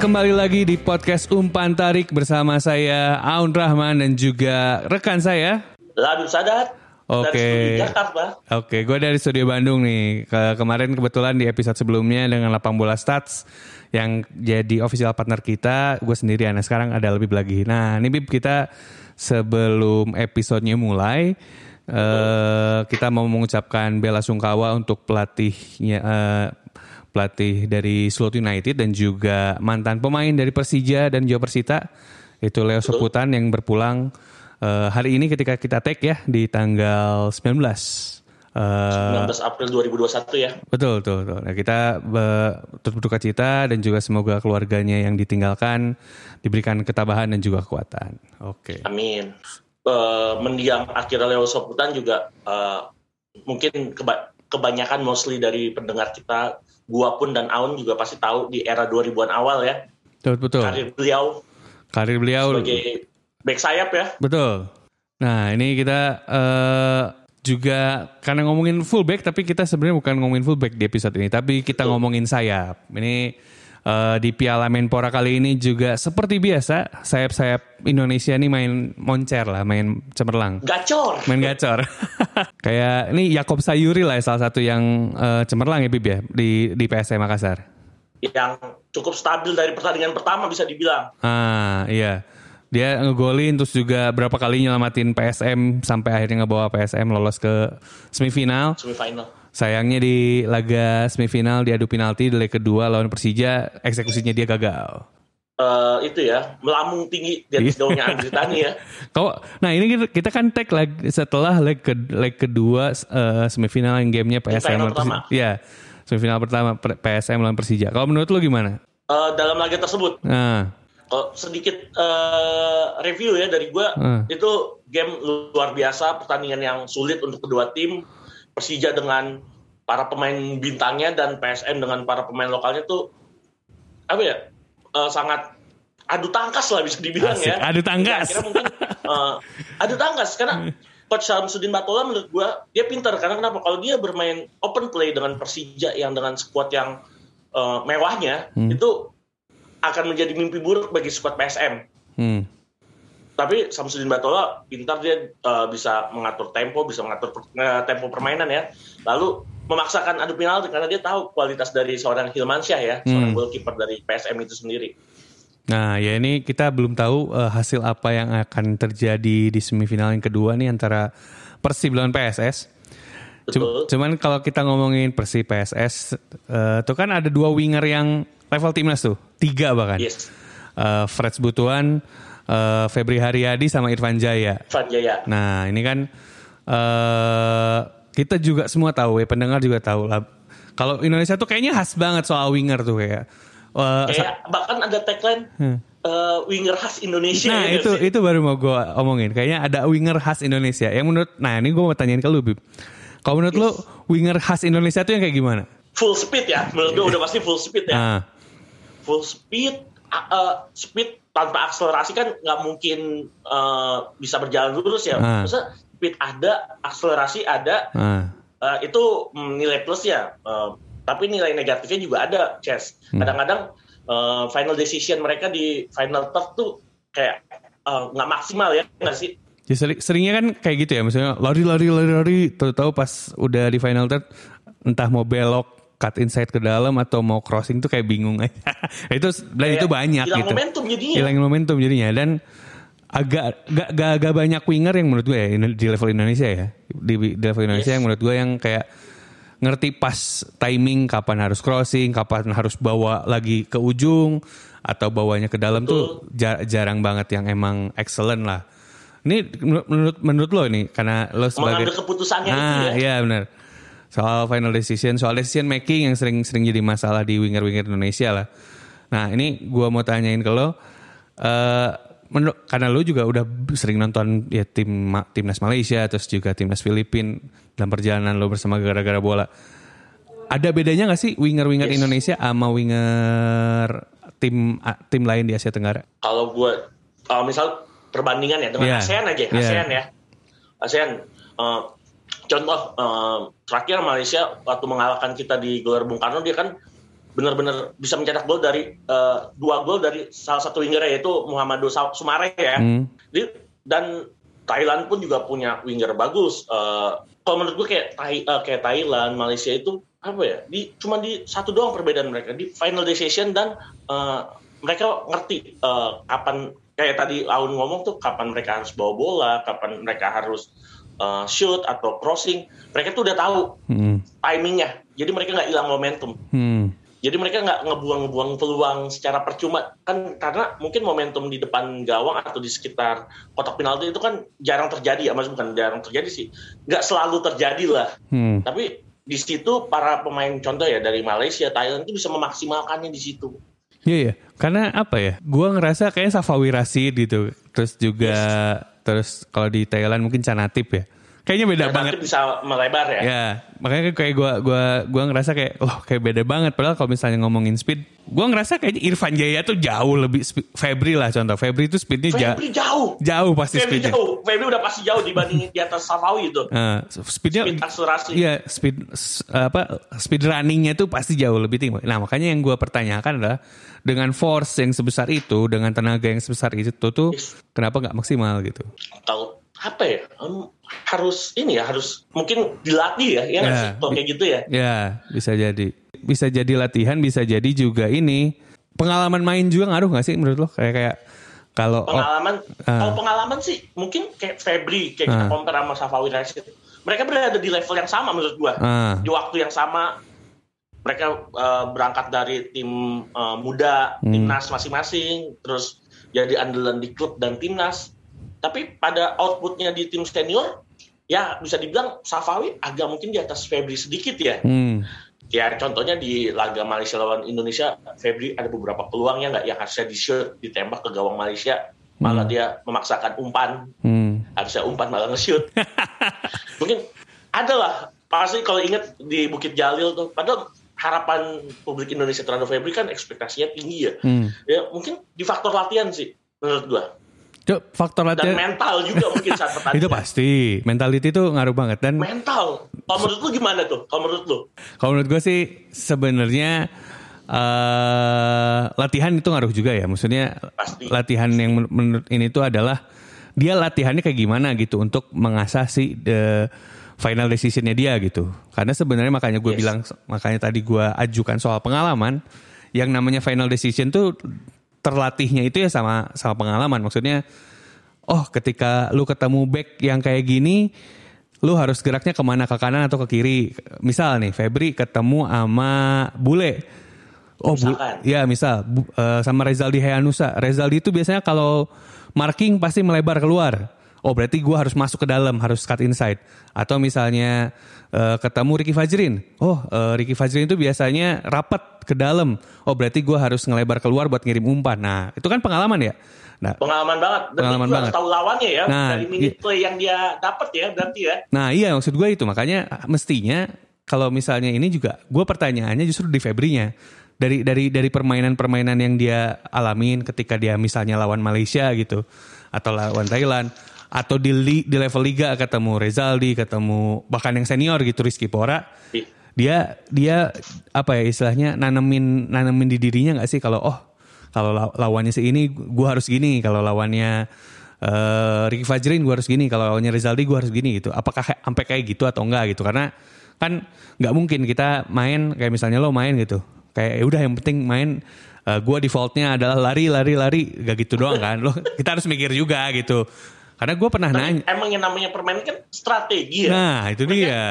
Kembali lagi di podcast Umpan Tarik bersama saya Aun Rahman dan juga rekan saya. Labib Sadat Oke. Jakarta. Oke, gue dari studio Bandung nih. Ke kemarin kebetulan di episode sebelumnya dengan lapang bola stats yang jadi official partner kita, gue sendirian. Nah, sekarang ada lebih lagi. Nah, ini Bib kita sebelum episodenya mulai, eh, kita mau mengucapkan bela sungkawa untuk pelatihnya eh, pelatih dari Slot United dan juga mantan pemain dari Persija dan Jawa Persita itu Leo Soputan yang berpulang eh, hari ini ketika kita take ya di tanggal 19. Eh, 19 April 2021 ya. betul, betul, betul. Nah, kita turut berduka cita dan juga semoga keluarganya yang ditinggalkan diberikan ketabahan dan juga kekuatan. Oke. Amin. Eh, mendiang akhirnya Leo Soputan juga eh, mungkin keba- kebanyakan mostly dari pendengar kita, gua pun dan Aun juga pasti tahu di era 2000-an awal ya. Betul, betul. Karir beliau Karir beliau sebagai back sayap ya. Betul. Nah ini kita eh, juga karena ngomongin fullback tapi kita sebenarnya bukan ngomongin fullback di episode ini tapi kita ngomongin sayap. Ini eh, di Piala Menpora kali ini juga seperti biasa sayap-sayap Indonesia ini main moncer lah, main cemerlang. Gacor. Main gacor. Kayak ini Yakob Sayuri lah salah satu yang eh, cemerlang ya Bib ya di di PSM Makassar. Yang cukup stabil dari pertandingan pertama bisa dibilang. Ah iya. Dia ngegolin terus juga berapa kali nyelamatin PSM sampai akhirnya ngebawa PSM lolos ke semifinal. Semifinal. Sayangnya di laga semifinal diadu penalti di leg kedua lawan Persija eksekusinya dia gagal. Eh, itu ya, melambung tinggi di atas Iya. daunnya Andri Tani ya. Kau, nah ini kita, kan tag leg setelah leg ke, leg kedua eh, semifinal yang gamenya PSM lawan. Persija. Iya, semifinal pertama per- PSM lawan Persija. Kalau menurut lu gimana? Eh, dalam laga tersebut Nah, Kalau sedikit eh, review ya dari gua, Hmm. itu game luar biasa, pertandingan yang sulit untuk kedua tim. Persija dengan para pemain bintangnya dan PSM dengan para pemain lokalnya tuh apa ya? eh, sangat adu tangkas lah bisa dibilang Asik, ya. adu tangkas. Akhirnya mungkin eh, adu tangkas karena Coach Samsudin Batola menurut gua dia pintar karena kenapa? Kalau dia bermain open play dengan Persija yang dengan skuad yang eh, mewahnya Hmm. itu akan menjadi mimpi buruk bagi skuad PSM. hmm. Tapi Samsudin Batola pintar dia eh, bisa mengatur tempo, bisa mengatur per- eh, tempo permainan ya. Lalu memaksakan adu penalti karena dia tahu kualitas dari seorang Hilmansyah ya, seorang Hmm. goalkeeper dari PSM itu sendiri. Nah, ya ini kita belum tahu eh, hasil apa yang akan terjadi di semifinal yang kedua nih antara Persib lawan PSS. Betul. Cuman kalau kita ngomongin Persib PSS, tuh kan ada dua winger yang level timnas tuh, tiga bahkan. Yes. Eh, Freds Butuan, eh, Febri Haryadi sama Irfan Jaya. Van Jaya. Nah, ini kan eh kita juga semua tahu ya, pendengar juga tahu lah. Kalau Indonesia tuh kayaknya khas banget soal winger tuh kayak. eh, Kayak bahkan ada tagline Hmm. eh, winger khas Indonesia. Nah ya itu sih? itu baru mau gue omongin. Kayaknya ada winger khas Indonesia. Yang menurut, nah ini gue mau tanyain ke lu, Bib. Kalau menurut lu winger khas Indonesia tuh yang kayak gimana? full speed ya. Menurut gue udah pasti full speed ya. Ah, full speed eh, speed tanpa akselerasi kan nggak mungkin eh, bisa berjalan lurus ya. Ah. Maksudnya speed ada, akselerasi ada, ah, eh, itu mm, nilai plus ya. Eh, tapi nilai negatifnya juga ada, Chess. Hmm. Kadang-kadang eh, final decision mereka di final third tuh kayak eh, nggak maksimal ya, nggak sih? Ya, seri- seringnya kan kayak gitu ya, misalnya lari lari lari lari, tahu-tahu pas udah di final third entah mau belok cut inside ke dalam atau mau crossing tuh kayak bingung aja. itu dan itu Kayak banyak hilang gitu. momentum jadinya. Hilangin momentum jadinya dan agak gak, gak, agak banyak winger yang menurut gue ya di level Indonesia ya di, di level Indonesia Yes. yang menurut gue yang kayak ngerti pas timing kapan harus crossing kapan harus bawa lagi ke ujung atau bawanya ke dalam tuh ja- jarang banget yang emang excellent lah ini menurut menurut, lo ini karena lo sebagai Mengambil keputusannya itu ah ya. iya benar soal final decision soal decision making yang sering sering jadi masalah di winger winger Indonesia lah nah ini gua mau tanyain ke lo eh menurut karena lu juga udah sering nonton ya tim timnas Malaysia terus juga timnas Filipin dalam perjalanan lu bersama gara-gara bola. Ada bedanya gak sih winger-winger Yes. Indonesia sama winger tim tim lain di Asia Tenggara? Kalau gue uh, misal perbandingan ya dengan Iya. ASEAN aja, Iya. ASEAN ya, ASEAN. uh, contoh uh, terakhir Malaysia waktu mengalahkan kita di Gelar Bung Karno dia kan benar-benar bisa mencetak gol dari uh, dua gol dari salah satu winger yaitu Muhammad Sumare ya. Hmm. Di- dan Thailand pun juga punya winger bagus. Uh, kalau menurut gue kayak Thai- uh, kayak Thailand, Malaysia itu apa ya? Di cuma di satu doang perbedaan mereka di final decision dan uh, mereka ngerti uh, kapan kayak tadi Aun ngomong tuh kapan mereka harus bawa bola, kapan mereka harus uh, shoot atau crossing. Mereka tuh udah tahu Hmm. timingnya. Jadi mereka nggak hilang momentum. Hmm. Jadi mereka nggak ngebuang-ngebuang peluang secara percuma kan karena mungkin momentum di depan gawang atau di sekitar kotak penalti itu kan jarang terjadi ya, mas bukan jarang terjadi sih, nggak selalu terjadi lah. Hmm. Tapi di situ para pemain contoh ya dari Malaysia, Thailand itu bisa memaksimalkannya di situ. Iya ya, karena apa ya? Gua ngerasa kayak Safawi Rashid gitu. Terus juga terus kalau di Thailand mungkin Canatip ya. Kayaknya beda Dan banget. bisa melebar ya. Ya, makanya kayak gua gua gua ngerasa kayak loh kayak beda banget padahal kalau misalnya ngomongin speed, gua ngerasa kayaknya Irfan Jaya tuh jauh lebih speed, Febri lah contoh. Febri itu speednya Febri jauh. jauh pasti Febri speednya. jauh. Febri udah pasti jauh dibanding di atas Safawi itu. Nah, speednya Speed akselerasi. Iya, speed apa speed runningnya tuh pasti jauh lebih tinggi. Nah, makanya yang gua pertanyakan adalah dengan force yang sebesar itu, dengan tenaga yang sebesar itu tuh Yes. kenapa nggak maksimal gitu? Atau apa ya? em, harus ini ya, harus mungkin dilatih ya, ya sih? Bi- kayak gitu ya. Ya, bisa jadi. Bisa jadi latihan, bisa jadi juga ini pengalaman main juga ngaruh nggak sih menurut lo? Kayak kayak kalau oh, pengalaman Ah. kalau pengalaman sih mungkin kayak Febri kayak kita Ah. compare sama Safawi Rashid mereka berada di level yang sama menurut gua Ah. di waktu yang sama mereka eh, berangkat dari tim eh, muda Hmm. timnas masing-masing terus jadi andalan di klub dan timnas tapi pada outputnya di tim senior ya bisa dibilang Safawi agak mungkin di atas Febri sedikit ya. Hmm, ya contohnya di laga Malaysia lawan Indonesia Febri ada beberapa peluangnya nggak? Yang harusnya di shoot ditembak ke gawang Malaysia malah Hmm. dia memaksakan umpan. Hmm, harusnya umpan malah nge-shoot. Mungkin ada lah. Pasti kalau inget di Bukit Jalil tuh padahal harapan publik Indonesia terhadap Febri kan ekspektasinya tinggi ya. Hmm. ya mungkin di faktor latihan sih menurut gua Cuk, faktor dan latihan mental juga mungkin saat pertandingan itu pasti mentality itu ngaruh banget dan mental kalau menurut lu gimana tuh kalau menurut lu Kalau menurut gue sih sebenarnya eh latihan itu ngaruh juga ya. Maksudnya Pasti. latihan yang men- menurut ini tuh adalah dia latihannya kayak gimana gitu untuk mengasah si the final decisionnya dia gitu. Karena sebenarnya makanya gue Yes. bilang makanya tadi gue ajukan soal pengalaman yang namanya final decision tuh terlatihnya itu ya sama sama pengalaman. Maksudnya oh ketika lu ketemu back yang kayak gini lu harus geraknya ke mana? Ke kanan atau ke kiri? Misal nih Febri ketemu sama Bule. Oh Bu- ya misal Bu- eh, sama Rezaldi Hayanusa. Rezaldi itu biasanya kalau marking pasti melebar keluar. Oh berarti gua harus masuk ke dalam harus cut inside. Atau misalnya eh, ketemu Ricky Fajrin. Oh eh, Ricky Fajrin itu biasanya rapat ke dalam. Oh berarti gua harus ngelebar keluar buat ngirim umpan. Nah itu kan pengalaman ya? Nah pengalaman banget. Dan Pengalaman juga banget. tahu lawannya ya. Nah, dari minute iya. play yang dia dapat ya berarti ya. Nah iya maksud gue itu. Makanya mestinya kalau misalnya ini juga gue pertanyaannya justru di Febrinya. Dari dari dari permainan-permainan yang dia alamin ketika dia misalnya lawan Malaysia gitu atau lawan Thailand atau di li- di level liga ketemu Rezaldi ketemu bahkan yang senior gitu Rizky Pora. Ih, dia dia apa ya istilahnya nanemin nanemin di dirinya nggak sih? Kalau oh kalau law- lawannya si ini gue harus gini. Kalau lawannya eh Ricky Fajrin gue harus gini. Kalau lawannya Rizaldi gue harus gini gitu. Apakah sampai kayak gitu atau enggak gitu? Karena kan nggak mungkin kita main kayak misalnya lo main gitu. Kayak ya udah yang penting main gue defaultnya adalah lari lari lari. Gak gitu doang kan? Lo kita harus mikir juga gitu karena gue pernah tapi nanya emang yang namanya permainan kan strategi ya nah itu Mereka- dia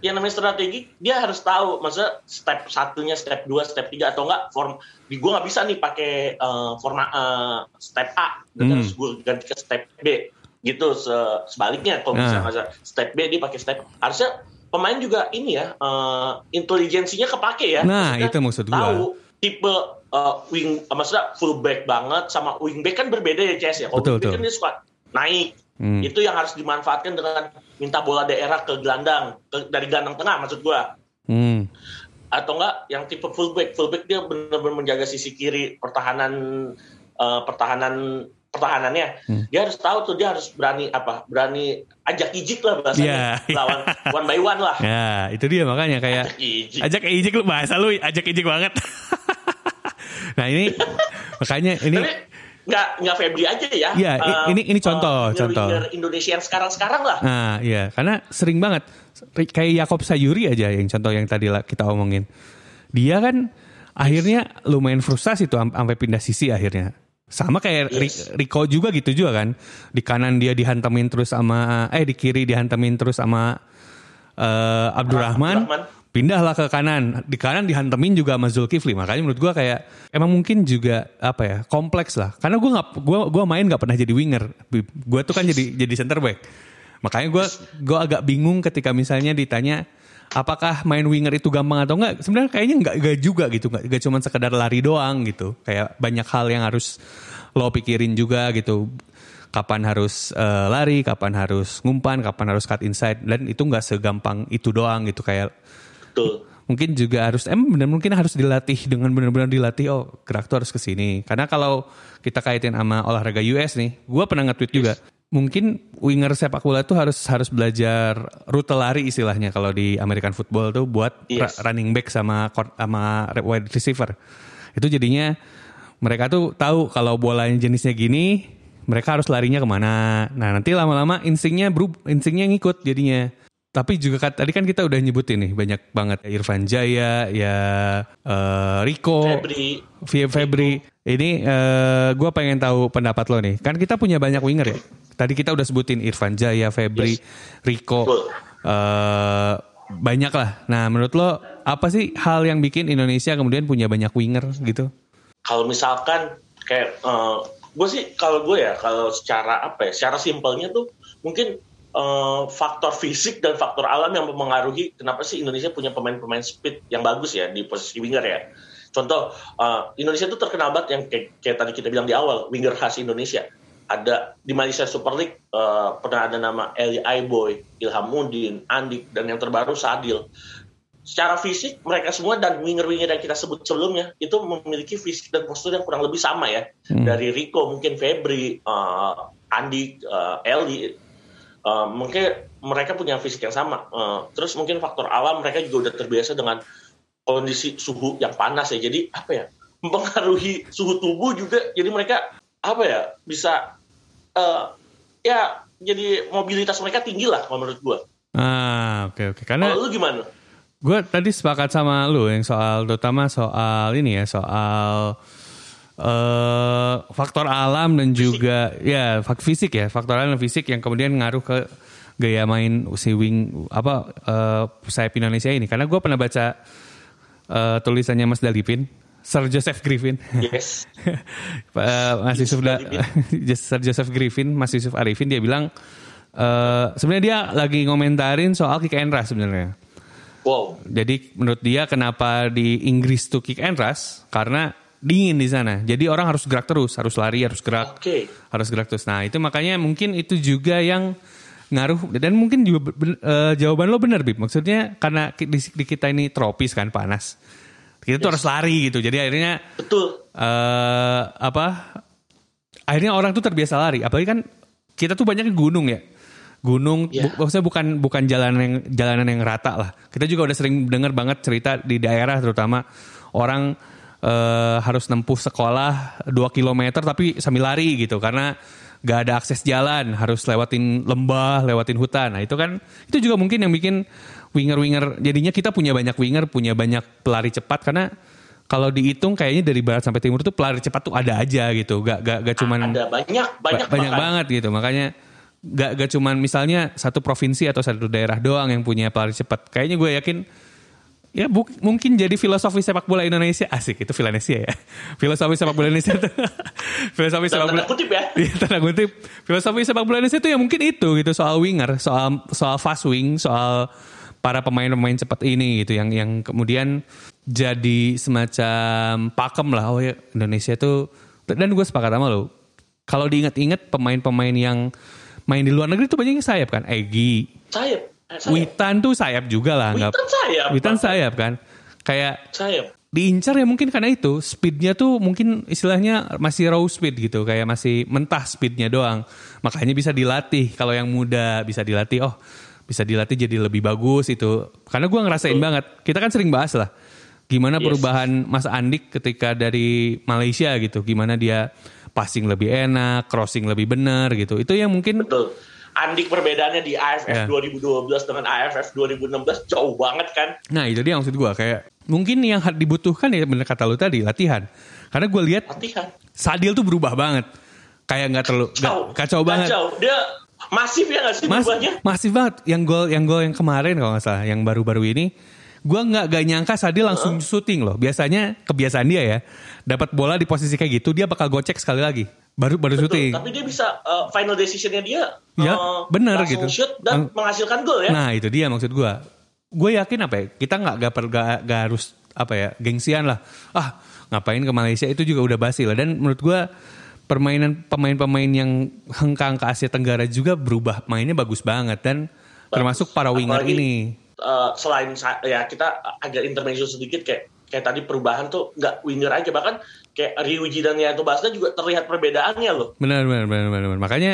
yang namanya strategi dia harus tahu maksudnya step satunya step 2 step 3 atau enggak form di gua nggak bisa nih pakai eh, forma eh, step A dan Hmm. harus gue ganti ke step B gitu se- sebaliknya kalau Nah. misalnya masa step B dia pakai step harusnya pemain juga ini ya eh, intelijensinya kepake ya Nah, Maksudnya itu maksud gua. tahu tipe uh, wing, uh, maksudnya fullback banget sama wingback kan berbeda ya CS ya. Kalau Betul, wingback betul. kan dia suka naik. Hmm. Itu yang harus dimanfaatkan dengan minta bola daerah ke gelandang, ke, dari gelandang tengah maksud gua. Hmm. Atau enggak yang tipe fullback. Fullback dia benar-benar menjaga sisi kiri pertahanan uh, pertahanan pertahanannya. Hmm. Dia harus tahu tuh dia harus berani apa? Berani ajak ijik lah bahasanya. Iya. Lawan one by one lah. Ya, itu dia makanya kayak Ajak ijik. ajak ijik lu bahasa lu ajak ijik banget. nah, ini makanya ini Tapi nggak nggak Febri aja ya. Iya, Eh, ini- ini contoh, eh, contoh. Indonesia yang sekarang-sekarang lah. Nah, iya, karena sering banget kayak Yakob Sayuri aja yang contoh yang tadi lah kita omongin. Dia kan akhirnya lumayan frustasi tuh am- sampai pindah sisi akhirnya. Sama kayak Yes. Rico juga gitu juga kan. Di kanan dia dihantamin terus sama eh di kiri dihantamin terus sama eh, Abdurrahman. Abdurrahman. Pindahlah ke kanan. Di kanan dihantemin juga sama Zulkifli. Makanya menurut gua kayak emang mungkin juga apa ya kompleks lah. Karena gua nggak gua gua main nggak pernah jadi winger. Gua tuh kan jadi jadi center back. Makanya gua gua agak bingung ketika misalnya ditanya apakah main winger itu gampang atau enggak. Sebenarnya kayaknya nggak nggak juga gitu. Nggak nggak cuma sekedar lari doang gitu. Kayak banyak hal yang harus lo pikirin juga gitu. Kapan harus eh, lari, kapan harus ngumpan, kapan harus cut inside dan itu nggak segampang itu doang gitu kayak Betul. mungkin juga harus em benar mungkin harus dilatih dengan benar-benar dilatih oh gerak tuh harus ke sini. Karena kalau kita kaitin sama olahraga US nih gue pernah nge-tweet juga mungkin winger sepak bola tuh harus harus belajar rute lari istilahnya kalau di American football tuh buat Yes. ra- running back sama sama wide receiver. Itu jadinya mereka tuh tahu kalau bolanya jenisnya gini mereka harus larinya ke mana. Nah nanti lama-lama instingnya berub instingnya ngikut jadinya tapi juga kan, tadi kan kita udah nyebutin nih banyak banget Irfan Jaya, ya eh, Rico, Febri. Febri. Ini gue pengen tahu pendapat lo nih. Kan kita punya banyak winger ya. Tadi kita udah sebutin Irfan Jaya, Febri, Rico. Betul. eh, banyak lah. Nah menurut lo apa sih hal yang bikin Indonesia kemudian punya banyak winger gitu? Kalau misalkan kayak gue sih kalau gue ya kalau secara apa ya secara simpelnya tuh mungkin eh, faktor fisik dan faktor alam yang mempengaruhi kenapa sih Indonesia punya pemain-pemain speed yang bagus ya di posisi winger ya. Contoh eh, Indonesia tuh terkenal banget yang kayak, kayak tadi kita bilang di awal winger khas Indonesia. Ada di Malaysia Super League eh, pernah ada nama Eli Aiboy, Ilham Mudin, Andik dan yang terbaru Sadil secara fisik mereka semua dan winger-winger yang kita sebut sebelumnya itu memiliki fisik dan postur yang kurang lebih sama ya Hmm. dari Rico mungkin Febri uh, Andi uh, Eli uh, mungkin mereka punya fisik yang sama. Uh, terus mungkin faktor alam mereka juga udah terbiasa dengan kondisi suhu yang panas ya. Jadi apa ya mempengaruhi suhu tubuh juga. Jadi mereka apa ya bisa uh, ya jadi mobilitas mereka tinggi lah kalau menurut gua. Ah oke oke. Karena kalau lu gimana? Gue tadi sepakat sama lu yang soal terutama soal ini ya soal eh faktor alam dan juga ya fak fisik ya faktor alam dan fisik yang kemudian ngaruh ke gaya main si wing apa eh, sayap Indonesia ini. Karena gue pernah baca eh, tulisannya Mas Dalipin Sir Joseph Griffin. Yes. Eh, Mas Yusuf da, Sir Joseph Griffin, Mas Yusuf Arifin dia bilang eh sebenarnya dia lagi ngomentarin soal kick and rush sebenarnya. wow. Jadi menurut dia kenapa di Inggris tuh kick and rush? Karena dingin di sana. Jadi orang harus gerak terus, harus lari, harus gerak, Oke. harus gerak terus. Nah itu makanya mungkin itu juga yang ngaruh dan mungkin juga eh, jawaban lo benar Bib. Maksudnya karena di, di kita ini tropis kan panas, kita tuh harus lari gitu. Jadi akhirnya Betul. eh apa akhirnya orang tuh terbiasa lari apalagi kan kita tuh banyak gunung ya gunung Iya. bu- maksudnya bukan bukan jalanan yang jalanan yang rata lah kita juga udah sering dengar banget cerita di daerah terutama orang eh, harus nempuh sekolah 2 km tapi sambil lari gitu. Karena gak ada akses jalan harus lewatin lembah lewatin hutan. Nah itu kan itu juga mungkin yang bikin winger-winger jadinya kita punya banyak winger punya banyak pelari cepat. Karena kalau dihitung kayaknya dari barat sampai timur tuh pelari cepat tuh ada aja gitu. Gak gak gak cuman Ada banyak, banyak, ba- banyak banget gitu. Makanya gak gak cuman misalnya satu provinsi atau satu daerah doang yang punya pelari cepat. Kayaknya gue yakin ya bu- mungkin jadi filosofi sepak bola Indonesia asik itu Filanesia ya filosofi sepak bola Indonesia tuh filosofi sepak bola kutip ya. Iya, tanda kutip filosofi sepak bola Indonesia itu ya mungkin itu gitu soal winger soal soal fast wing soal para pemain-pemain cepat ini gitu yang yang kemudian jadi semacam pakem lah. Oh ya Indonesia tuh dan gue sepakat sama lo. Kalau diingat-ingat pemain-pemain yang main di luar negeri tuh banyak yang sayap kan. Egi, Sayap. Eh, sayap. Witan tuh sayap juga lah. Witan sayap. Witan sayap kan. Kayak Sayap. diincar ya mungkin karena itu speednya tuh mungkin istilahnya masih raw speed gitu kayak masih mentah speednya doang makanya bisa dilatih kalau yang muda bisa dilatih oh bisa dilatih jadi lebih bagus itu karena gua ngerasain banget kita kan sering bahas lah gimana Yes. perubahan Mas Andik ketika dari Malaysia gitu gimana dia passing lebih enak crossing lebih benar gitu itu yang mungkin Betul. Andik perbedaannya di. AFF 2012 dengan AFF 2016 jauh banget kan. nah itu dia maksud gua kayak mungkin yang dibutuhkan ya bener kata lu tadi latihan karena gue lihat Latihan. Sadil tuh berubah banget. Kayak nggak terlalu Kacau. kacau banget. Kacau. Dia masif ya nggak sih Mas, berubahnya? masih banget. Yang gol yang gol yang kemarin kalau nggak salah, yang baru-baru ini, gua nggak gak nyangka Sadil langsung syuting loh. Biasanya kebiasaan dia ya, dapat bola di posisi kayak gitu dia bakal gocek sekali lagi. Baru baru Betul, syuting. tapi dia bisa uh, final decisionnya dia Ya, uh, bener gitu. shoot dan Ang- menghasilkan gol ya. Nah itu dia maksud gua. Gue yakin apa ya? Kita nggak gak, per- gak- gak harus apa ya gengsian lah. Ah ngapain ke Malaysia itu juga udah basi lah. Dan menurut gua permainan pemain-pemain yang hengkang ke Asia Tenggara juga berubah mainnya bagus banget dan termasuk para winger Apalagi, ini. uh, selain ya kita agak intermezzo sedikit kayak kayak tadi perubahan tuh nggak winger aja bahkan kayak Ryuji dan Yanto Basda juga terlihat perbedaannya loh. Benar benar benar benar. benar. Makanya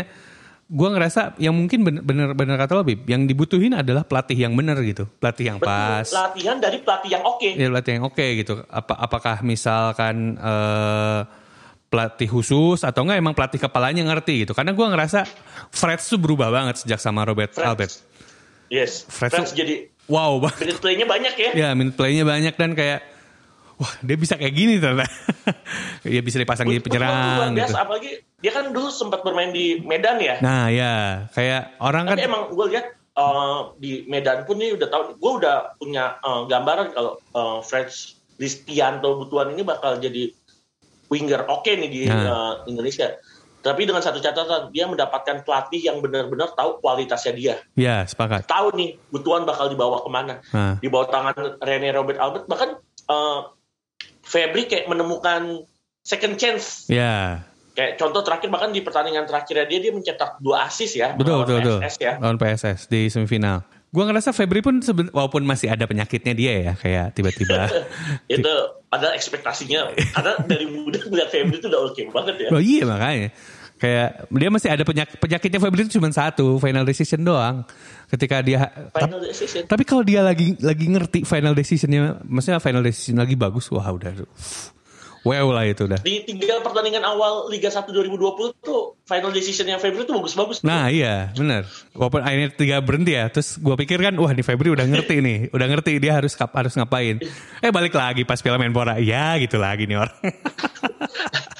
gua ngerasa yang mungkin bener bener, bener kata lo Bib, yang dibutuhin adalah pelatih yang benar gitu, pelatih yang Betul, pas. latihan dari pelatih yang oke. Ya pelatih yang oke gitu. Apa apakah misalkan eh, pelatih khusus atau enggak emang pelatih kepalanya ngerti gitu. Karena gua ngerasa Fred tuh berubah banget sejak sama Robert Freds. Albert. Yes, Freds Freds tuh- jadi Wow banget. minute play-nya banyak ya. Ya minute play-nya banyak dan kayak wah dia bisa kayak gini ternyata. ya bisa dipasang jadi Betul, luar penyerang biasa. gitu. Apalagi dia kan dulu sempat bermain di Medan ya. Nah ya kayak orang kan Tapi emang gue lihat eh, di Medan pun nih udah tahu, gue udah punya eh, gambaran kalau uh, Fred Listianto Butuan ini bakal jadi winger oke nih di Nah. eh, Indonesia. Tapi dengan satu catatan, dia mendapatkan pelatih yang benar-benar tahu kualitasnya dia. ya sepakat. Tahu nih, Butuan bakal dibawa ke mana. Nah, Di bawah tangan Rene Robert Albert, bahkan eh, Febri kayak menemukan second chance. ya Kayak contoh terakhir, bahkan di pertandingan terakhirnya dia, dia mencetak dua assist ya. betul betul betul. Ya. Lawan PSS di semifinal. Gua ngerasa Febri pun seben- walaupun masih ada penyakitnya dia ya kayak tiba-tiba itu ada ekspektasinya karena dari muda melihat Febri itu udah oke banget ya Oh iya makanya. Kayak dia masih ada penyakit penyakitnya Febri itu cuma satu, final decision doang. Ketika dia final decision tapi kalau dia lagi lagi ngerti final decisionnya, maksudnya final decision lagi bagus, wah udah wow lah itu udah. di tiga pertandingan awal Liga 1 2020 tuh final decision yang Febri tuh bagus-bagus Nah iya bener. Walaupun akhirnya tiga berhenti ya, terus gue pikir kan, wah nih Febri udah ngerti nih, udah ngerti dia harus harus ngapain. Eh balik lagi pas Piala Menpora, ya gitu lagi nih orang.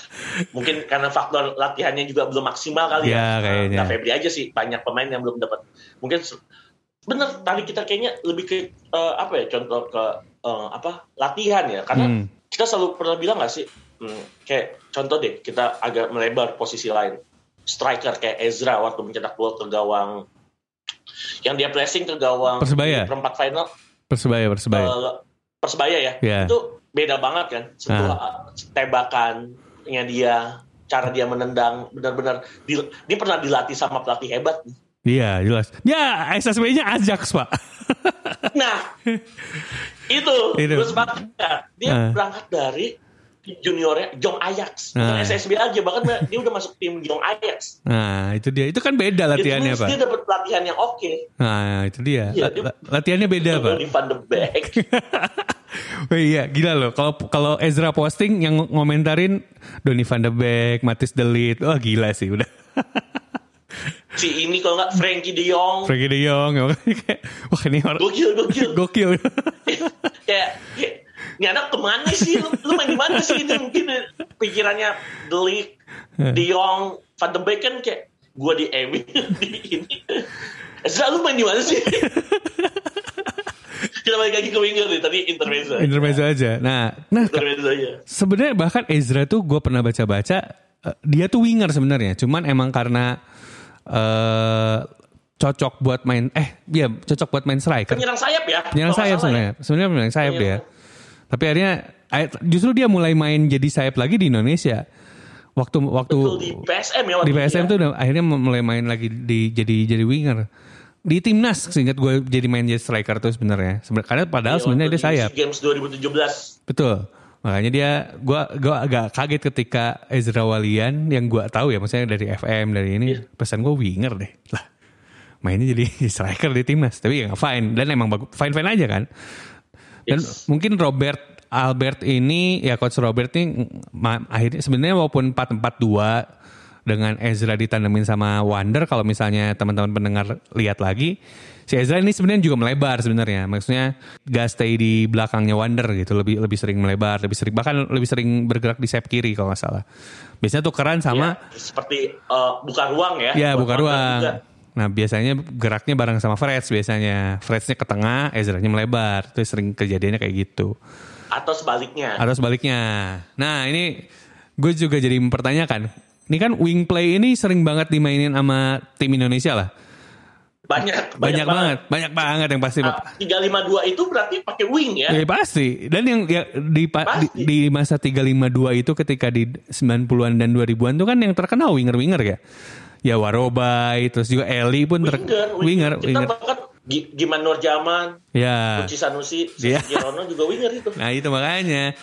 mungkin karena faktor latihannya juga belum maksimal kali Ya, ya, kayaknya. Nah, Febri aja sih banyak pemain yang belum dapat mungkin bener tadi kita kayaknya lebih ke eh, apa ya contoh ke eh, apa latihan ya karena Hmm. kita selalu pernah bilang gak sih hmm, kayak contoh deh kita agak melebar posisi lain striker kayak Ezra waktu mencetak gol ke gawang yang dia pressing ke gawang Persebaya? perempat final Persebaya, persebaya. eh, persebaya ya Iya. itu beda banget kan setelah tembakannya dia cara dia menendang benar-benar di- dia pernah dilatih sama pelatih hebat Iya jelas. Ya SSB-nya Ajax pak. nah itu Itu. gue sepakat dia Ah. berangkat dari juniornya Jong Ajax Ah. bukan SSB aja bahkan dia udah masuk tim Jong Ajax Nah itu dia. Itu kan beda latihannya pak. dia dapat pelatihan yang oke Nah itu dia. La- dia- la- latihannya beda pak. di Van de Beek Oh iya gila loh. Kalau kalau Ezra posting yang ng- ngomentarin Donny van de Beek, Matis Delit, wah gila sih udah. si ini kalau nggak Frankie De Jong. Frankie De Jong, kayak, wah ini orang gokil gokil. Gokil. kayak, kayak ini anak ke mana sih? Lu, lu main di mana sih? Itu mungkin pikirannya Delik De Jong Van de Beek kan kayak gua di MU di ini. Ezra lu main di mana sih kita balik lagi ke winger nih tadi intermezzo Intermezzo aja. Nah, nah intermezzo aja sebenarnya bahkan Ezra tuh gue pernah baca-baca eh, dia tuh winger sebenarnya cuman emang karena eh cocok buat main eh iya cocok buat main striker penyerang sayap ya penyerang sayap nggak salah sebenarnya sebenarnya penyerang sayap Iya. dia Tapi akhirnya justru dia mulai main jadi sayap lagi di Indonesia. Waktu waktu Betul di PSM ya waktu di PSM ya. tuh udah akhirnya mulai main lagi di jadi jadi winger. Di timnas seingat gue jadi main jadi striker tuh sebenarnya. Sebenarnya karena padahal Iya, sebenarnya dia sayap. Games 2017. Betul. Makanya dia gua gua agak kaget ketika Ezra Walian yang gua tahu ya maksudnya dari FM dari ini Iya. pesan gua winger deh. Lah mainnya jadi striker di timnas tapi ya fine dan emang bagus fine fine aja kan. Dan Yes. mungkin Robert Albert ini ya coach Robert ini akhirnya sebenarnya walaupun 4-4-2 dengan Ezra ditandemin sama Wander kalau misalnya teman-teman pendengar lihat lagi si Ezra ini sebenarnya juga melebar sebenarnya maksudnya gak stay di belakangnya Wander gitu lebih lebih sering melebar lebih sering bahkan lebih sering bergerak di sayap kiri kalau nggak salah biasanya tukeran sama Ya, seperti eh, buka ruang ya. Ya Buat buka ruang. juga. Nah biasanya geraknya bareng sama Freds biasanya. Fredsnya ke tengah, Ezra-nya melebar. Itu sering kejadiannya kayak gitu. Atau sebaliknya. Atau sebaliknya. Nah ini gue juga jadi mempertanyakan. Ini kan wing play ini sering banget dimainin sama tim Indonesia lah. Banyak, Banyak, banget. Banyak banget yang pasti. Nah, 352 itu berarti pakai wing ya. Ya pasti. Dan yang ya, di, di, di masa 352 itu ketika di 90-an dan 2000-an itu kan yang terkenal winger-winger ya. Ya Warobai, terus juga Eli pun ter- Winger, winger, Kita winger. bahkan Gi- Giman Nurjaman, Ya. Uci Sanusi, Iya. Girono juga winger itu. Nah itu makanya.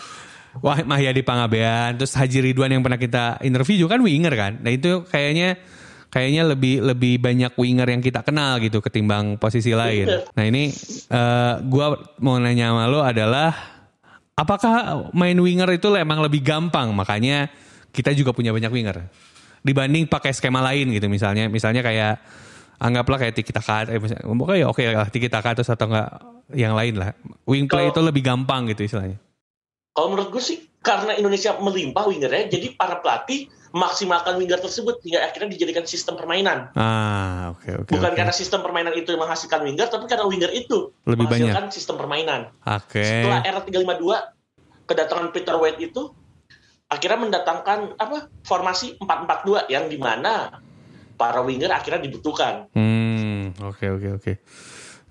Wah Mahyadi Pangabean, terus Haji Ridwan yang pernah kita interview juga kan winger kan. Nah itu kayaknya kayaknya lebih lebih banyak winger yang kita kenal gitu ketimbang posisi lain. Bener. Nah ini eh, gua mau nanya sama lo adalah apakah main winger itu emang lebih gampang? Makanya kita juga punya banyak winger dibanding pakai skema lain gitu misalnya misalnya kayak anggaplah kayak tiki taka eh, pokoknya ya oke lah tiki taka terus atau enggak yang lain lah wing play itu lebih gampang gitu istilahnya Kalau menurut gue sih karena Indonesia melimpah wingernya, jadi para pelatih maksimalkan winger tersebut hingga akhirnya dijadikan sistem permainan. ah oke oke Bukan oke. karena sistem permainan itu yang menghasilkan winger, tapi karena winger itu Lebih menghasilkan sistem permainan. oke Setelah era 352, kedatangan Peter White itu akhirnya mendatangkan apa formasi 442 yang di mana para winger akhirnya dibutuhkan. hmm oke oke oke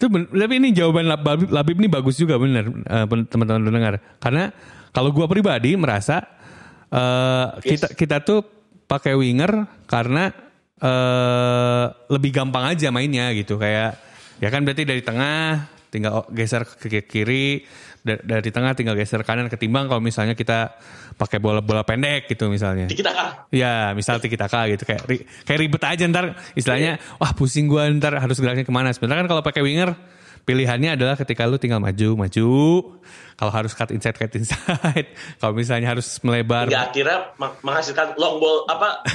itu tapi ini jawaban Lab- Labib, Labib ini bagus juga benar eh, teman-teman pendengar. Karena kalau gua pribadi merasa eh, kita kita tuh pakai winger karena eh lebih gampang aja mainnya gitu. Kayak ya kan berarti dari tengah tinggal geser ke kiri dari tengah tinggal geser kanan ketimbang kalau misalnya kita pakai bola-bola pendek gitu misalnya Di kita kan Ya, misal tiki taka gitu kayak ri- kayak ribet aja ntar istilahnya wah pusing gua ntar harus geraknya ke mana. Sebenarnya kan kalau pakai winger pilihannya adalah ketika lu tinggal maju maju. Kalau harus cut inside cut inside. kalau misalnya harus melebar. hingga akhirnya meng- menghasilkan long ball apa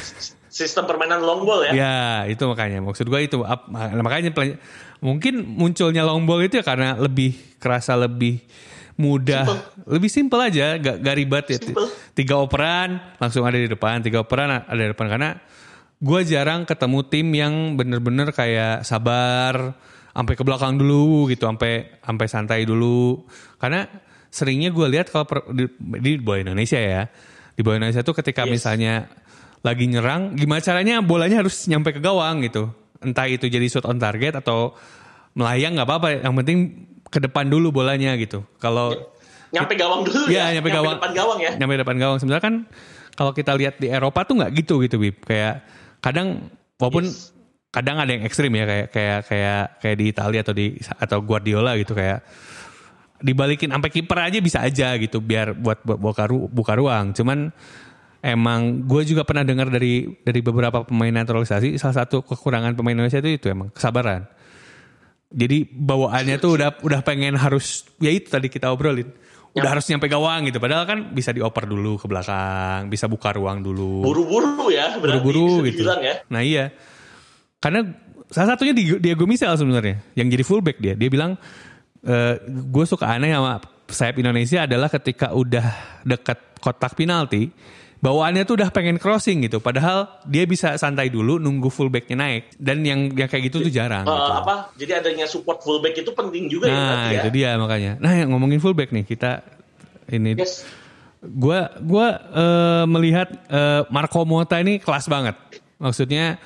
sistem permainan long ball ya. Ya, itu makanya maksud gua itu Ap- makanya mungkin munculnya long ball itu ya karena lebih kerasa lebih mudah, lebih simpel aja, gak, gak ribet ya. Simple. Tiga operan langsung ada di depan, tiga operan ada di depan karena gue jarang ketemu tim yang bener-bener kayak sabar, sampai ke belakang dulu gitu, sampai sampai santai dulu. Karena seringnya gue lihat kalau per- di, di bola Indonesia ya, di bola Indonesia tuh ketika Yes. misalnya lagi nyerang, gimana caranya bolanya harus nyampe ke gawang gitu. Entah itu jadi shot on target atau melayang nggak apa-apa, yang penting ke depan dulu bolanya gitu. Kalau Nyampe gawang dulu Iya, ya. nyampe gawang. depan gawang ya. nyampe depan gawang sebenarnya kan kalau kita lihat di Eropa tuh nggak gitu gitu Bib kayak kadang walaupun Yes. kadang ada yang ekstrim ya kayak kayak kayak kayak di Italia atau di atau Guardiola gitu kayak dibalikin sampai kiper aja bisa aja gitu biar buat buat buka, ru- buka ruang cuman emang gue juga pernah dengar dari dari beberapa pemain naturalisasi salah satu kekurangan pemain Indonesia itu itu emang kesabaran jadi bawaannya tuh udah udah pengen harus ya itu tadi kita obrolin. Udah harus nyampe gawang gitu. Padahal kan bisa dioper dulu ke belakang bisa buka ruang dulu. Buru-buru ya buru-buru gitu. ya. nah iya. Karena salah satunya di Diego Misel sebenarnya yang jadi fullback dia. Dia bilang gue suka aneh sama sayap Indonesia adalah ketika udah dekat kotak penalti bawaannya tuh udah pengen crossing gitu padahal dia bisa santai dulu nunggu fullbacknya naik dan yang yang kayak gitu tuh jarang Eh, gitu. apa jadi adanya support fullback itu penting juga ya Nah, ya. itu dia makanya. Nah, yang ngomongin fullback nih, kita ini Yes. gua gua eh, melihat eh, Marco Mota ini kelas banget. Maksudnya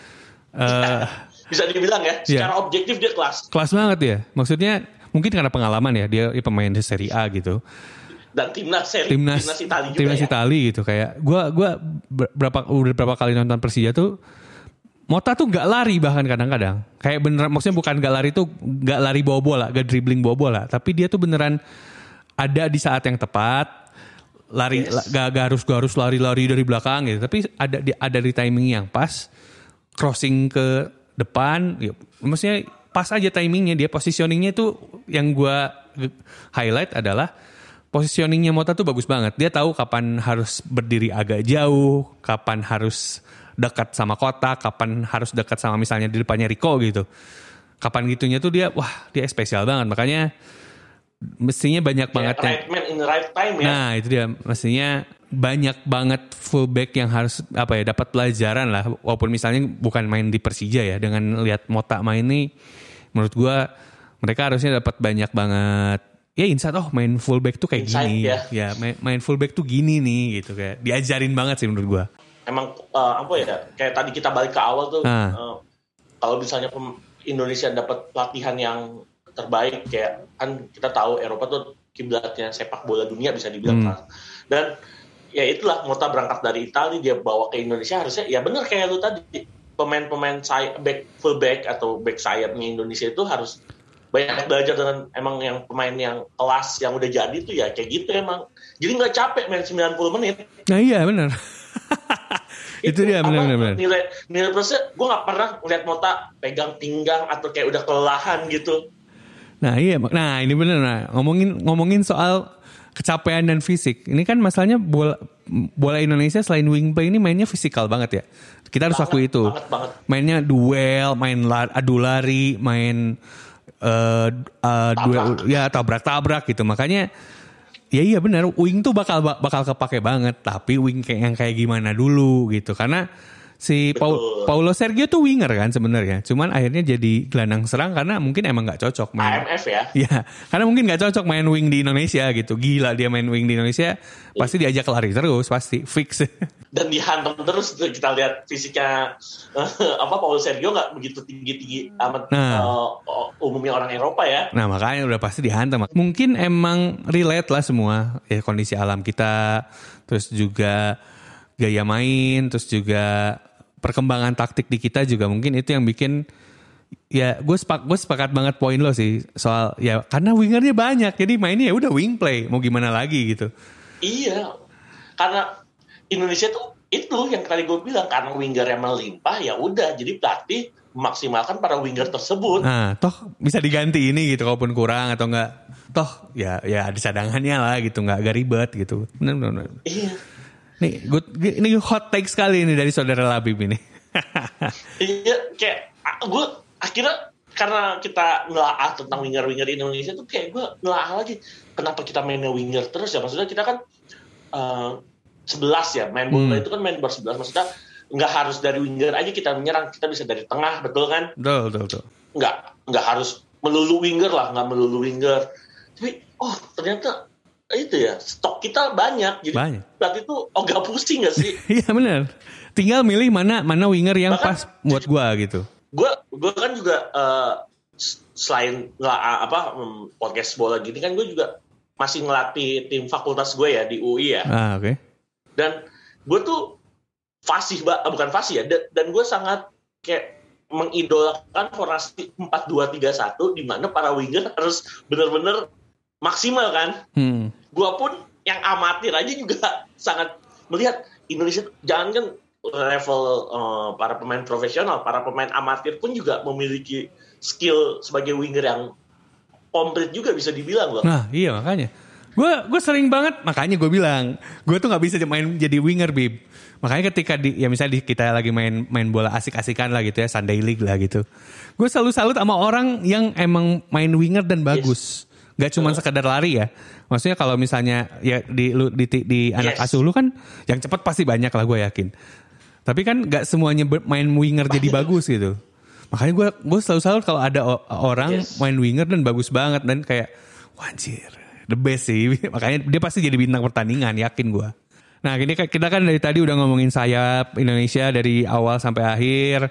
eh Bisa dibilang ya, Iya. secara objektif dia kelas. kelas banget ya. Maksudnya mungkin karena pengalaman ya, dia pemain di Serie A gitu. Dan timnas seri timnas timnas Italia juga timnas ya. Itali gitu kayak gua gua ber- berapa udah berapa kali nonton Persija tuh Mota tuh nggak lari bahkan kadang-kadang kayak beneran maksudnya bukan nggak lari tuh nggak lari bawa bola gak dribbling bawa bola tapi dia tuh beneran ada di saat yang tepat lari Yes. gak, gak harus gak harus lari-lari dari belakang gitu tapi ada di ada di timing yang pas crossing ke depan ya, maksudnya pas aja timingnya dia positioningnya tuh yang gua ge- highlight adalah positioningnya Mota tuh bagus banget. Dia tahu kapan harus berdiri agak jauh kapan harus dekat sama kotak kapan harus dekat sama misalnya di depannya Rico gitu. Kapan gitunya tuh dia wah dia spesial banget. Makanya mestinya banyak banget Ya, yang right man in the right time ya. Nah itu dia. Mestinya banyak banget fullback yang harus apa ya dapat pelajaran lah. Walaupun misalnya bukan main di Persija ya dengan lihat Mota main nih menurut gua mereka harusnya dapat banyak banget ya insight oh main fullback tuh kayak Insight, gini ya. main, main fullback tuh gini nih gitu kayak diajarin banget sih menurut gua emang eh, apa ya kayak tadi kita balik ke awal tuh Ah. eh, kalau misalnya Indonesia dapat pelatihan yang terbaik kayak kan kita tahu Eropa tuh kiblatnya sepak bola dunia bisa dibilang Hmm. kan. dan ya itulah Mota berangkat dari Italia dia bawa ke Indonesia harusnya ya benar kayak lu tadi pemain-pemain back fullback atau back sayapnya Indonesia itu harus banyak belajar dengan emang yang pemain yang kelas yang udah jadi tuh ya kayak gitu emang jadi nggak capek main 90 menit nah iya bener itu dia apa, bener-bener nilai nilai plusnya gue nggak pernah ngeliat Mota pegang pinggang atau kayak udah kelelahan gitu Nah iya, nah ini bener nah ngomongin ngomongin soal kecapean dan fisik. Ini kan masalahnya bola bola Indonesia selain wing play ini mainnya fisikal banget ya. Kita harus Banget, akui itu. banget, banget. Mainnya duel, main lar, adu lari, main eh eh, duel ya tabrak-tabrak gitu. Makanya ya iya benar wing tuh bakal bakal kepake banget, tapi wing kayak yang kayak gimana dulu gitu. Karena si Paul. Paulo Sergio tuh winger kan sebenarnya. Cuman akhirnya jadi gelandang serang karena mungkin emang nggak cocok main. AMF ya Ya, karena mungkin nggak cocok main wing di Indonesia gitu. Gila dia main wing di Indonesia, pasti diajak lari terus, pasti fix. dan dihantam terus tuh kita lihat fisiknya apa Paul Sergio nggak begitu tinggi tinggi amat Nah. eh, umumnya orang Eropa ya Nah makanya udah pasti dihantam. Mungkin emang relate lah semua ya kondisi alam kita, terus juga gaya main, terus juga perkembangan taktik di kita juga mungkin itu yang bikin ya gue sepak gue sepakat banget poin lo sih soal ya karena wingernya banyak jadi mainnya ya udah wing play mau gimana lagi gitu. iya karena Indonesia tuh itu yang tadi gue bilang karena winger yang melimpah ya udah jadi pelatih memaksimalkan para winger tersebut Nah, toh bisa diganti ini gitu kalaupun kurang atau enggak. Toh ya ya ada cadangannya lah gitu, enggak agak ribet gitu. Benar. benar. iya Nih, good, ini hot take sekali ini dari saudara Labib ini. iya kayak gue akhirnya karena kita nelaah tentang winger-winger Indonesia tuh kayak gue nelaah lagi kenapa kita mainnya winger terus ya maksudnya kita kan eh, 11 ya main bola Hmm. itu kan main bersebelas maksudnya nggak harus dari winger aja kita menyerang kita bisa dari tengah betul kan betul, betul, betul. nggak nggak harus melulu winger lah nggak melulu winger tapi oh ternyata itu ya stok kita banyak jadi Banyak. berarti itu oh gak pusing gak sih Iya benar. Tinggal milih mana mana winger yang Bahkan- pas buat gua gitu. gue gue kan juga s- selain nggak apa mm, podcast bola gini kan gue juga masih ngelatih tim fakultas gue ya di UI ya Ah, oke. dan gue tuh fasih eh, bukan fasih ya da- dan gue sangat kayak mengidolakan formasi 4-2-3-1 di mana para winger harus benar-benar maksimal kan Hmm. gue pun yang amatir aja juga sangat melihat Indonesia jangan kan level eh, para pemain profesional, para pemain amatir pun juga memiliki skill sebagai winger yang komplit juga bisa dibilang loh. Nah, iya makanya. Gue gue sering banget makanya gue bilang gue tuh nggak bisa main jadi winger bib. Makanya ketika di ya misalnya di, kita lagi main main bola asik-asikan lah gitu ya Sunday League lah gitu. Gue selalu salut sama orang yang emang main winger dan bagus. Gak cuma sekedar lari ya. Maksudnya kalau misalnya ya di lu di, di, di anak Yes. asuh lu kan yang cepat pasti banyak lah gue yakin. Tapi kan gak semuanya main winger jadi bagus gitu. Makanya gue gue selalu salut kalau ada orang Yes. main winger dan bagus banget dan kayak wah anjir the best sih. Makanya dia pasti jadi bintang pertandingan yakin gue. Nah, ini kita kan dari tadi udah ngomongin sayap Indonesia dari awal sampai akhir.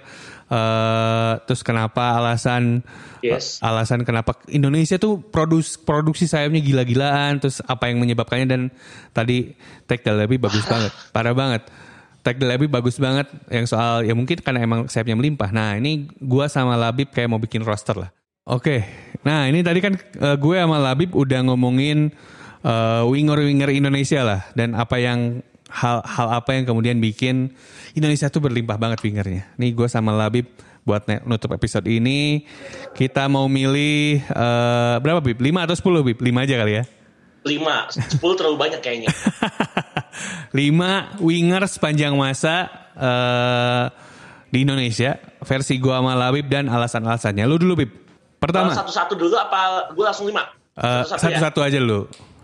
Eh, terus kenapa alasan Yes. alasan kenapa Indonesia tuh produs produksi sayapnya gila-gilaan, terus apa yang menyebabkannya dan tadi Tech Delaby bagus banget, parah banget. Tech Delaby bagus banget yang soal ya mungkin karena emang sayapnya melimpah. Nah, ini gua sama Labib kayak mau bikin roster lah. Oke. Nah, ini tadi kan eh, gue sama Labib udah ngomongin eh, winger-winger Indonesia lah dan apa yang hal hal apa yang kemudian bikin Indonesia tuh berlimpah banget wingernya. Nih gue sama Labib buat nutup episode ini kita mau milih eh, berapa Bib? 5 atau 10 Bib? 5 aja kali ya. 5, 10 terlalu banyak kayaknya. 5 winger sepanjang masa eh, di Indonesia versi gue sama Labib dan alasan-alasannya. Lu dulu Bib. Pertama, Satu-satu dulu apa gue langsung 5? eh, Satu-satu ya? satu-satu aja dulu.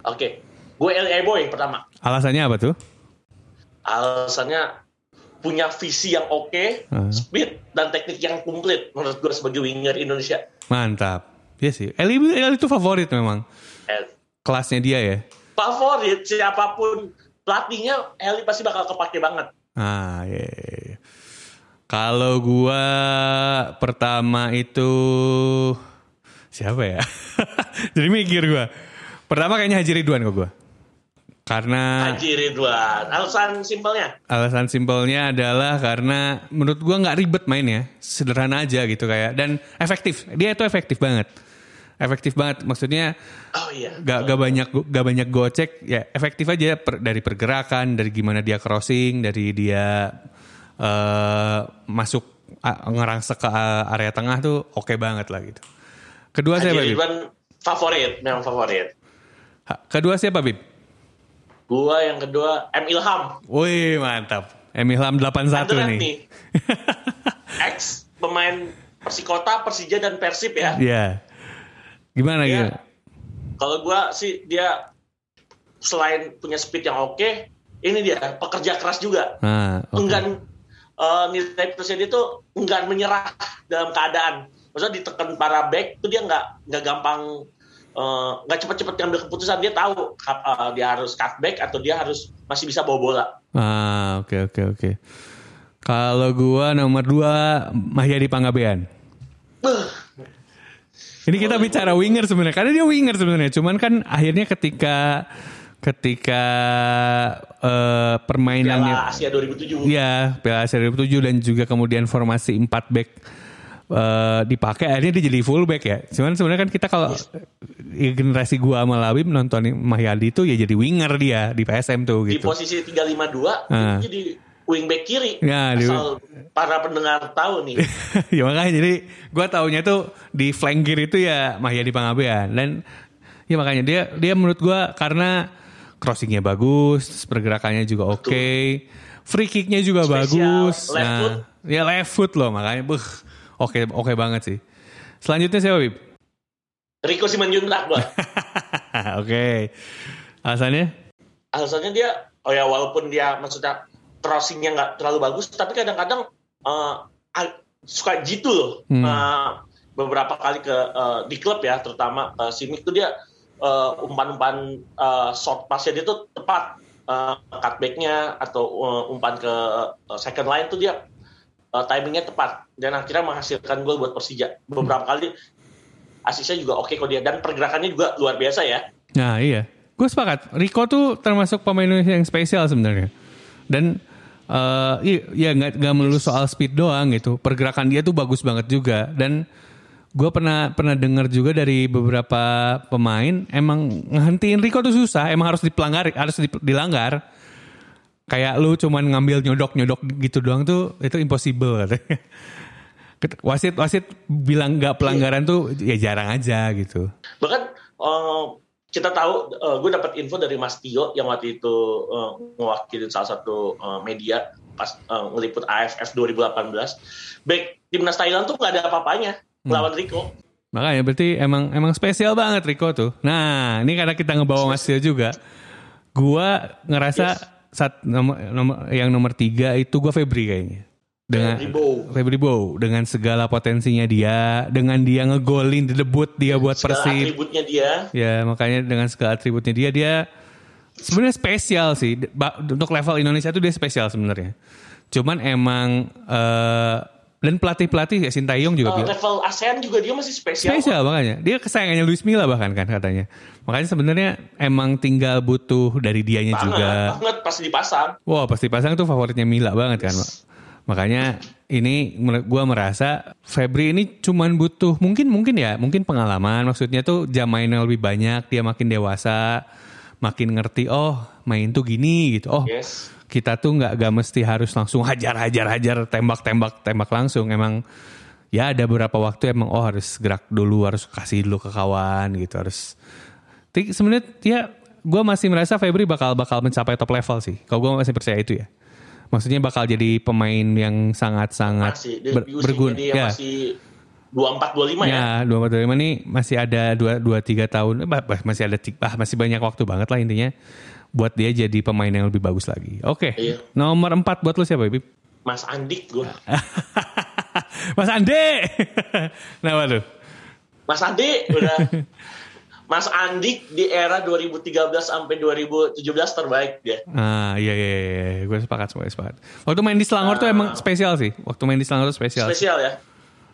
Oke. Gue LA Boy pertama. Alasannya apa tuh? Alasannya punya visi yang oke, Hmm. speed dan teknik yang komplit menurut gue sebagai winger Indonesia. Mantap. Iya sih. Eli, Eli itu favorit memang. Eh, Kelasnya dia ya. favorit siapa pun pelatihnya Eli pasti bakal kepake banget. Ah, iya. iya, iya. Kalau gua pertama itu siapa ya? Jadi mikir gua. Pertama kayaknya Haji Ridwan kok gua. Karena Haji Ridwan. Alasan simpelnya. alasan simpelnya adalah karena menurut gua nggak ribet mainnya, sederhana aja gitu kayak dan efektif. Dia itu efektif banget. Efektif banget. Maksudnya Oh iya. gak, gak banyak gak banyak gocek ya efektif aja per- dari pergerakan dari gimana dia crossing dari dia eh, masuk a- ngerangsek ke area tengah tuh oke banget lah gitu kedua Haji siapa Bib? Ridwan favorit, memang favorit. Kedua siapa Bib? Gua yang kedua M Ilham. Wih mantap Emilham 81 Underrated nih nih. Ex pemain Persikota, Persija dan Persib ya. Iya gimana gitu Kalau gua sih dia selain punya speed yang oke, ini dia pekerja keras juga. nah, oke. Enggan eh, nilai plusnya dia tuh enggan menyerah dalam keadaan. Maksudnya ditekan para back tuh dia nggak nggak gampang eh, nggak cepet-cepet ngambil keputusan dia tahu eh, dia harus cut back atau dia harus masih bisa bawa bola. ah oke oke oke kalau gua nomor dua Mahyadi Panggabean Beuh, Ini kita bicara winger sebenarnya, karena dia winger sebenarnya. Cuman kan akhirnya ketika ketika eh, permainannya, Piala Asia 2007. ya Piala Asia 2007 dan juga kemudian formasi 4 back eh, dipakai, akhirnya dia jadi full back ya. Cuman sebenarnya kan kita kalau ya, generasi gua sama Labib nonton Mahyadi itu ya jadi winger dia di PSM tuh Di gitu. posisi 352 Ah. itu jadi wingback kiri. Ya, di- Asal para pendengar tahu nih. ya makanya jadi gua taunya tuh di flank kiri itu ya Mahyadi Pangabean dan ya makanya dia dia menurut gua karena crossingnya bagus, pergerakannya juga oke, free kicknya juga Spesial, bagus. left nah, foot. ya left foot loh makanya, buh, oke oke banget sih. Selanjutnya siapa Bib? Rico Simanjuntak gua. oke, alasannya? alasannya dia oh ya walaupun dia maksudnya crossingnya nggak terlalu bagus tapi kadang-kadang a- suka jitu loh Hmm. Eh, beberapa kali ke eh, di klub ya terutama eh, Simic tuh dia eh, umpan-umpan eh, short passnya dia tuh tepat Eh, cutbacknya atau eh, umpan ke eh, second line tuh dia eh, timingnya tepat dan akhirnya menghasilkan gol buat Persija beberapa kali asisnya juga oke kok dia dan pergerakannya juga luar biasa ya Nah iya, gue sepakat. Rico tuh termasuk pemain Indonesia yang spesial sebenarnya. Dan eh iya, ya nggak nggak melulu soal speed doang gitu. Pergerakan dia tuh bagus banget juga. Dan gue pernah pernah dengar juga dari beberapa pemain emang ngehentiin Rico tuh susah. Emang harus dipelanggar, harus dilanggar. Kayak lu cuman ngambil nyodok nyodok gitu doang tuh itu impossible katanya. Wasit wasit bilang nggak pelanggaran tuh ya jarang aja gitu. bahkan eh, kita tahu gue dapat info dari Mas Tio yang waktu itu eh, mewakili salah satu eh, media pas eh, ngeliput AFF 2018 back timnas Thailand tuh nggak ada apa-apanya melawan Rico Makanya berarti emang emang spesial banget Rico tuh. Nah, ini karena kita ngebawa Mas Tio juga. Gua ngerasa Yes. Saat nomor, nomor yang nomor tiga itu gua Febri kayaknya. Dengan Febri Bow. Febri Bow dengan segala potensinya dia, dengan dia ngegolin di debut dia buat segala Persib. atributnya dia Ya, makanya dengan segala atributnya dia dia sebenarnya spesial sih untuk level Indonesia tuh dia spesial sebenarnya. Cuman emang eh, dan pelatih-pelatih ya Sintayong juga Eh, bilang level ASEAN juga dia masih spesial. spesial makanya. Dia kesayangannya Luis Milla bahkan kan katanya. Makanya sebenarnya emang tinggal butuh dari dianya banget, juga. banget pas dipasang. Wah pasti pasang tuh favoritnya Mila banget kan Mak. Makanya ini gua merasa Febri ini cuman butuh mungkin mungkin ya mungkin pengalaman maksudnya tuh jam mainnya lebih banyak dia makin dewasa makin ngerti oh main tuh gini gitu oh Yes. Kita tuh nggak gak mesti harus langsung hajar hajar hajar tembak tembak tembak langsung. Emang ya ada beberapa waktu emang oh harus gerak dulu harus kasih dulu ke kawan gitu harus. Sebenarnya ya gue masih merasa Febri bakal bakal mencapai top level sih. Kalau gue masih percaya itu ya. Maksudnya bakal jadi pemain yang sangat sangat ber- berguna. ya. masih 24 25 ya. Ya, dua empat lima nih masih ada dua dua tiga tahun, bah, bah, masih ada bah, masih banyak waktu banget lah intinya buat dia jadi pemain yang lebih bagus lagi. Oke, Iya. nomor empat buat lu siapa, Bib? Mas Andik gue. Mas Ande. Kenapa tuh? Mas Andi udah Mas Andik di era 2013 sampai 2017 terbaik dia. Ah iya iya, iya. gue sepakat sepakat sepakat. Waktu main di Selangor tuh emang spesial sih. Waktu main di Selangor tuh spesial. Spesial ya.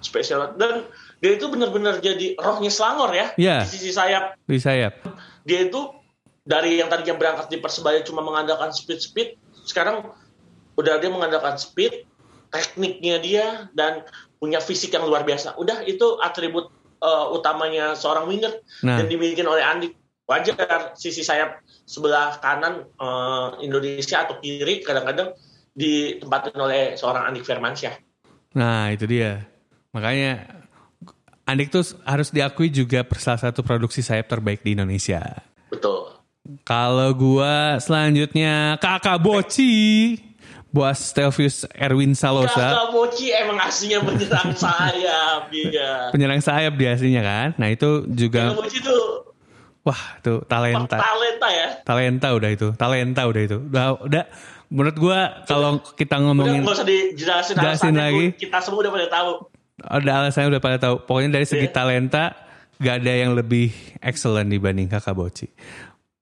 Spesial. Dan dia itu benar-benar jadi rohnya Selangor ya. Iya. Di sisi sayap. Di sayap. Dia itu dari yang tadinya berangkat di Persebaya cuma mengandalkan speed-speed, sekarang udah dia mengandalkan speed, tekniknya dia dan punya fisik yang luar biasa. Udah itu atribut eh, utamanya seorang winger Nah. dan dimiliki oleh Andik. Wajar sisi sayap sebelah kanan eh, Indonesia atau kiri kadang-kadang ditempatin oleh seorang Andik Firmansyah. Nah itu dia. Makanya Andik tuh harus diakui juga salah satu produksi sayap terbaik di Indonesia. Kalau gua selanjutnya Kakak Boci. Buat Stelvius Erwin Salosa. Kakak Mochi emang aslinya menyerang sayap dia. Penyerang sayap dia aslinya kan. Nah itu Kakak juga. Mochi itu Wah tuh talenta. talenta ya. Talenta udah itu. Talenta udah itu. Udah, udah menurut gua kalau kita Udah ngomongin. nggak usah dijelasin Jelasin lagi. Bu. Kita semua udah pada tahu. Ada alasannya udah pada tahu. Pokoknya dari segi Iya. talenta. Gak ada yang lebih excellent dibanding Kakak Boci.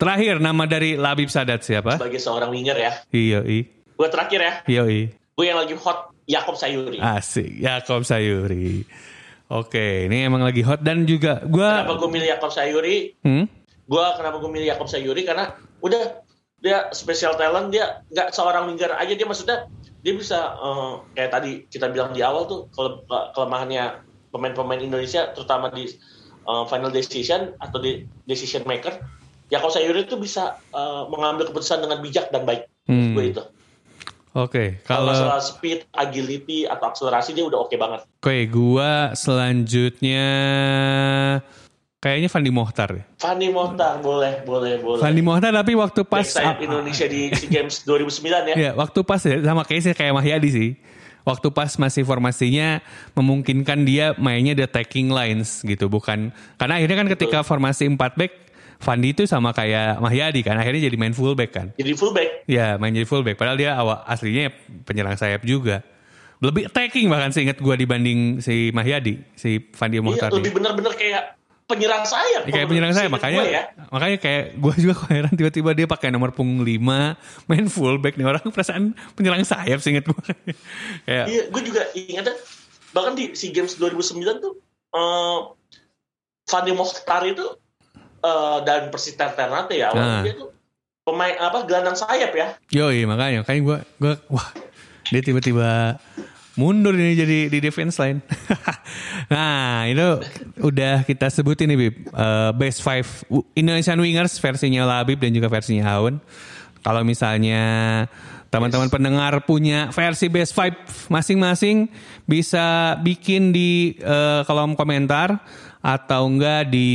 Terakhir nama dari Labib Sadat siapa? Sebagai seorang winger ya. Iyo i. Gue terakhir ya. Iyo i. Gue yang lagi hot Yakob Sayuri. Asik, Yakob Sayuri. Oke, ini emang lagi hot dan juga Kenapa gua gue milih Yakob Sayuri? hmm? Gue kenapa gue milih Yakob Sayuri? Karena udah dia special talent dia nggak seorang winger aja dia maksudnya dia bisa eh, kayak tadi kita bilang di awal tuh kele- kelemahannya pemain-pemain Indonesia terutama di eh, final decision atau di decision maker Yakob Sayuri itu bisa eh, mengambil keputusan dengan bijak dan baik Hmm. gue itu Oke, kalau kalau masalah speed agility atau akselerasi dia udah oke banget oke gua selanjutnya kayaknya Fandi Mohtar. Fanny Mohtar boleh boleh boleh Fandi Mohtar tapi waktu pas Back sayap Indonesia di SEA Games 2009 ya Ya, waktu pas ya sama kayaknya kayak Mahyadi sih. Waktu pas masih formasinya memungkinkan dia mainnya di attacking lines gitu, bukan karena akhirnya kan ketika formasi 4 back Fandi itu sama kayak Mahyadi kan, akhirnya jadi main fullback kan. jadi fullback? Ya main jadi fullback. Padahal dia awal aslinya penyerang sayap juga. Lebih attacking bahkan seingat gue dibanding si Mahyadi Si Fandi Iya, Mohtar lebih benar-benar kayak penyerang sayap. Ya, kayak penyerang sayap. Makanya ya. makanya kayak gue juga heran tiba-tiba dia pakai nomor punggung 5 main fullback. Nih orang perasaan penyerang sayap seingat gue kayak Iya, gue juga ingat bahkan di SEA Games 2009 tuh eh Fandi Mohtar itu eh, dan Persita Ternate ya, Nah. dia tuh pemain apa gelandang sayap ya. yoi makanya kayak gue gue wah dia tiba-tiba mundur ini jadi di defense line. nah itu udah kita sebutin nih Bib Eh, best five Indonesian Wingers versinya Labib dan juga versinya Aun. Kalau misalnya teman-teman pendengar punya versi best five masing-masing bisa bikin di eh, kolom komentar atau enggak di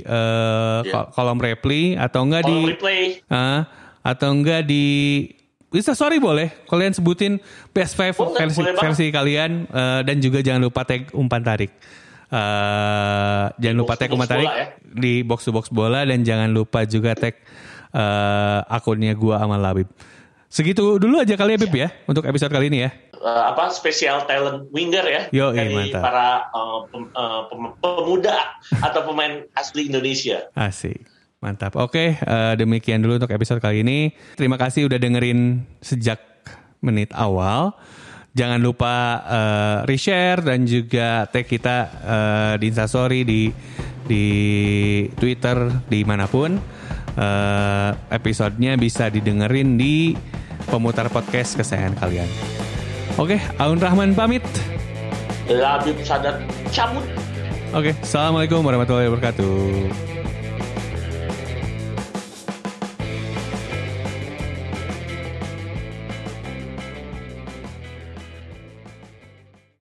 eh, ko- kolom reply atau enggak Kalau di replay. Ah, atau enggak di bisa sorry boleh. Kalian sebutin best five Boleh, versi, versi kalian eh, dan juga jangan lupa tag umpan tarik. Eh, jangan lupa tag umpan tarik ya. di box to box bola dan jangan lupa juga tag eh, akunnya gua Amal Labib segitu dulu aja kali ya Bib ya untuk episode kali ini ya eh, apa spesial talent winger ya Yo, dari mantap. para eh, pem- pem- pemuda atau pemain asli Indonesia. asik Mantap. Oke, uh, demikian dulu untuk episode kali ini. Terima kasih udah dengerin sejak menit awal. Jangan lupa uh, reshare dan juga tag kita uh, di Instastory di di Twitter di mana pun. Uh, episodenya bisa didengerin di pemutar podcast kesayangan kalian. Oke, Aun Rahman pamit. Labib Sadat cabut. Oke, Assalamualaikum warahmatullahi wabarakatuh.